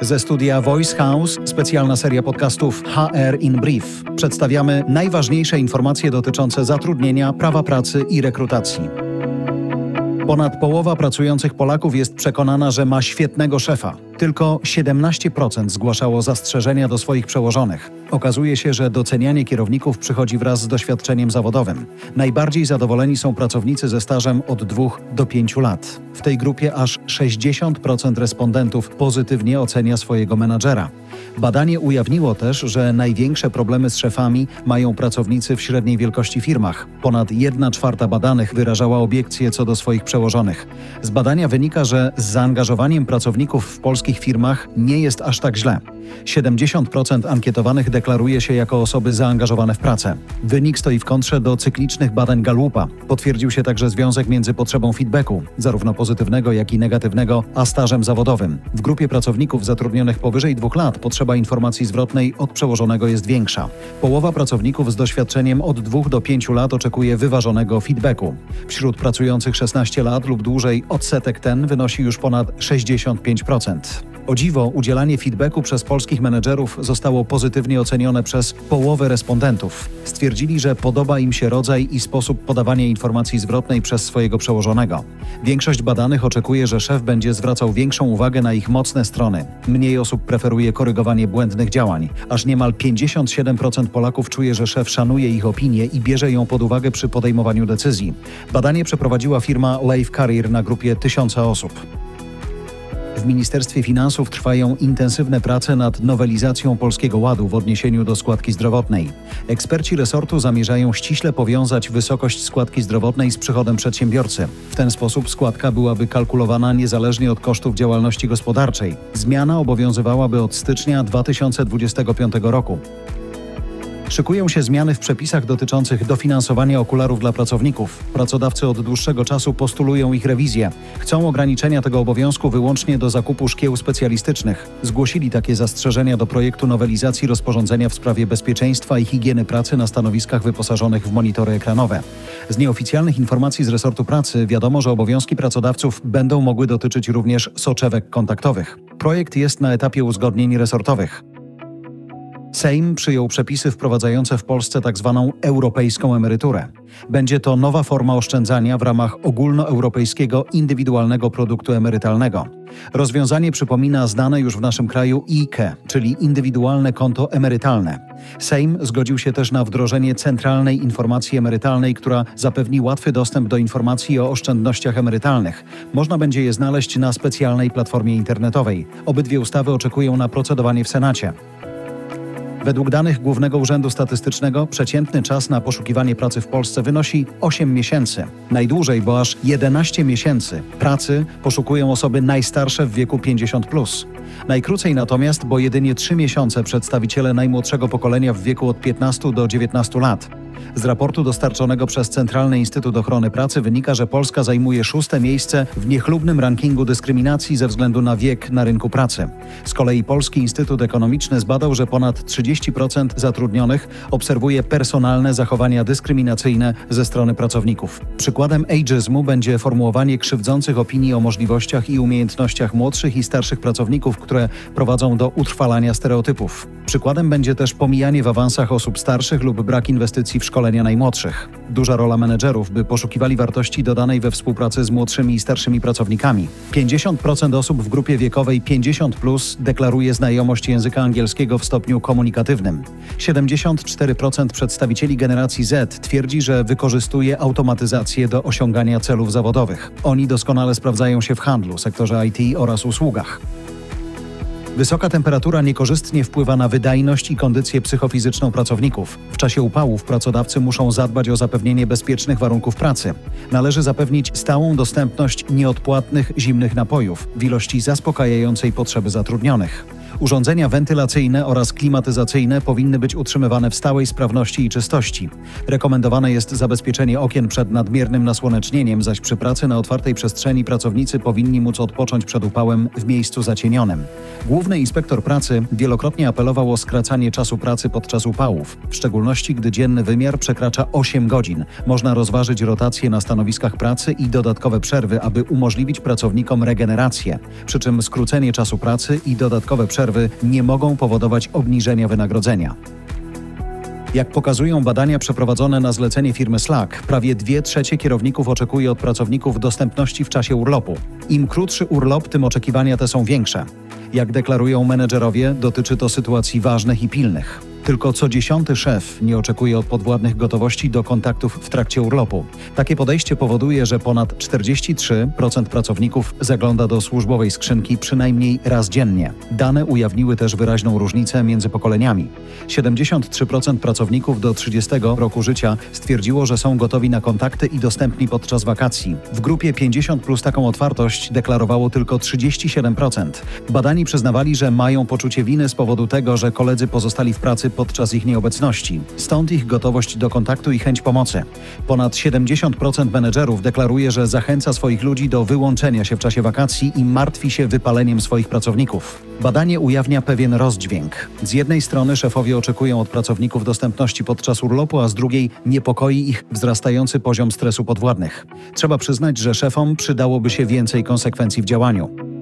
Ze studia Voice House specjalna seria podcastów HR in Brief. Przedstawiamy najważniejsze informacje dotyczące zatrudnienia, prawa pracy i rekrutacji. Ponad połowa pracujących Polaków jest przekonana, że ma świetnego szefa. Tylko 17% zgłaszało zastrzeżenia do swoich przełożonych. Okazuje się, że docenianie kierowników przychodzi wraz z doświadczeniem zawodowym. Najbardziej zadowoleni są pracownicy ze stażem od 2 do 5 lat. W tej grupie aż 60% respondentów pozytywnie ocenia swojego menadżera. Badanie ujawniło też, że największe problemy z szefami mają pracownicy w średniej wielkości firmach. Ponad 1 czwarta badanych wyrażała obiekcje co do swoich przełożonych. Z badania wynika, że z zaangażowaniem pracowników w polskich firmach nie jest aż tak źle. 70% ankietowanych deklaruje się jako osoby zaangażowane w pracę. Wynik stoi w kontrze do cyklicznych badań Galupa. Potwierdził się także związek między potrzebą feedbacku, zarówno pozytywnego, jak i negatywnego, a stażem zawodowym. W grupie pracowników zatrudnionych powyżej dwóch lat potrzeba informacji zwrotnej od przełożonego jest większa. Połowa pracowników z doświadczeniem od 2 do 5 lat oczekuje wyważonego feedbacku. Wśród pracujących 16 lat lub dłużej odsetek ten wynosi już ponad 65%. O dziwo, udzielanie feedbacku przez polskich menedżerów zostało pozytywnie ocenione przez połowę respondentów. Stwierdzili, że podoba im się rodzaj i sposób podawania informacji zwrotnej przez swojego przełożonego. Większość badanych oczekuje, że szef będzie zwracał większą uwagę na ich mocne strony. Mniej osób preferuje korygowanie błędnych działań. Aż niemal 57% Polaków czuje, że szef szanuje ich opinię i bierze ją pod uwagę przy podejmowaniu decyzji. Badanie przeprowadziła firma Life Career na grupie tysiąca osób. W Ministerstwie Finansów trwają intensywne prace nad nowelizacją Polskiego Ładu w odniesieniu do składki zdrowotnej. Eksperci resortu zamierzają ściśle powiązać wysokość składki zdrowotnej z przychodem przedsiębiorcy. W ten sposób składka byłaby kalkulowana niezależnie od kosztów działalności gospodarczej. Zmiana obowiązywałaby od stycznia 2025 roku. Szykują się zmiany w przepisach dotyczących dofinansowania okularów dla pracowników. Pracodawcy od dłuższego czasu postulują ich rewizję. Chcą ograniczenia tego obowiązku wyłącznie do zakupu szkieł specjalistycznych. Zgłosili takie zastrzeżenia do projektu nowelizacji rozporządzenia w sprawie bezpieczeństwa i higieny pracy na stanowiskach wyposażonych w monitory ekranowe. Z nieoficjalnych informacji z resortu pracy wiadomo, że obowiązki pracodawców będą mogły dotyczyć również soczewek kontaktowych. Projekt jest na etapie uzgodnień resortowych. Sejm przyjął przepisy wprowadzające w Polsce tzw. Tak europejską emeryturę. Będzie to nowa forma oszczędzania w ramach ogólnoeuropejskiego indywidualnego produktu emerytalnego. Rozwiązanie przypomina znane już w naszym kraju IKE, czyli indywidualne konto emerytalne. Sejm zgodził się też na wdrożenie centralnej informacji emerytalnej, która zapewni łatwy dostęp do informacji o oszczędnościach emerytalnych. Można będzie je znaleźć na specjalnej platformie internetowej. Obydwie ustawy oczekują na procedowanie w Senacie. Według danych Głównego Urzędu Statystycznego przeciętny czas na poszukiwanie pracy w Polsce wynosi 8 miesięcy. Najdłużej, bo aż 11 miesięcy pracy poszukują osoby najstarsze w wieku 50. Plus. Najkrócej natomiast, bo jedynie 3 miesiące przedstawiciele najmłodszego pokolenia w wieku od 15 do 19 lat. Z raportu dostarczonego przez Centralny Instytut Ochrony Pracy wynika, że Polska zajmuje szóste miejsce w niechlubnym rankingu dyskryminacji ze względu na wiek na rynku pracy. Z kolei Polski Instytut Ekonomiczny zbadał, że ponad 30% zatrudnionych obserwuje personalne zachowania dyskryminacyjne ze strony pracowników. Przykładem ageizmu będzie formułowanie krzywdzących opinii o możliwościach i umiejętnościach młodszych i starszych pracowników, które prowadzą do utrwalania stereotypów. Przykładem będzie też pomijanie w awansach osób starszych lub brak inwestycji w szkolenia najmłodszych. Duża rola menedżerów, by poszukiwali wartości dodanej we współpracy z młodszymi i starszymi pracownikami. 50% osób w grupie wiekowej 50 plus deklaruje znajomość języka angielskiego w stopniu komunikatywnym. 74% przedstawicieli generacji Z twierdzi, że wykorzystuje automatyzację do osiągania celów zawodowych. Oni doskonale sprawdzają się w handlu, sektorze IT oraz usługach. Wysoka temperatura niekorzystnie wpływa na wydajność i kondycję psychofizyczną pracowników. W czasie upałów pracodawcy muszą zadbać o zapewnienie bezpiecznych warunków pracy. Należy zapewnić stałą dostępność nieodpłatnych zimnych napojów w ilości zaspokajającej potrzeby zatrudnionych. Urządzenia wentylacyjne oraz klimatyzacyjne powinny być utrzymywane w stałej sprawności i czystości. Rekomendowane jest zabezpieczenie okien przed nadmiernym nasłonecznieniem, zaś przy pracy na otwartej przestrzeni pracownicy powinni móc odpocząć przed upałem w miejscu zacienionym. Główny inspektor pracy wielokrotnie apelował o skracanie czasu pracy podczas upałów, w szczególności gdy dzienny wymiar przekracza 8 godzin. Można rozważyć rotację na stanowiskach pracy i dodatkowe przerwy, aby umożliwić pracownikom regenerację. Przy czym skrócenie czasu pracy i dodatkowe przerwy nie mogą powodować obniżenia wynagrodzenia. Jak pokazują badania przeprowadzone na zlecenie firmy Slack, prawie 2 trzecie kierowników oczekuje od pracowników dostępności w czasie urlopu. Im krótszy urlop, tym oczekiwania te są większe. Jak deklarują menedżerowie, dotyczy to sytuacji ważnych i pilnych. Tylko co dziesiąty szef nie oczekuje od podwładnych gotowości do kontaktów w trakcie urlopu. Takie podejście powoduje, że ponad 43% pracowników zagląda do służbowej skrzynki przynajmniej raz dziennie. Dane ujawniły też wyraźną różnicę między pokoleniami. 73% pracowników do 30 roku życia stwierdziło, że są gotowi na kontakty i dostępni podczas wakacji. W grupie 50 plus taką otwartość deklarowało tylko 37%. Badani przyznawali, że mają poczucie winy z powodu tego, że koledzy pozostali w pracy podczas ich nieobecności. Stąd ich gotowość do kontaktu i chęć pomocy. Ponad 70% menedżerów deklaruje, że zachęca swoich ludzi do wyłączenia się w czasie wakacji i martwi się wypaleniem swoich pracowników. Badanie ujawnia pewien rozdźwięk. Z jednej strony szefowie oczekują od pracowników dostępności podczas urlopu, a z drugiej niepokoi ich wzrastający poziom stresu podwładnych. Trzeba przyznać, że szefom przydałoby się więcej konsekwencji w działaniu.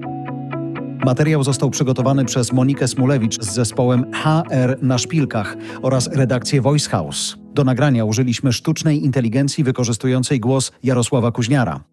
Materiał został przygotowany przez Monikę Smulewicz z zespołem HR na szpilkach oraz redakcję Voice House. Do nagrania użyliśmy sztucznej inteligencji wykorzystującej głos Jarosława Kuźniara.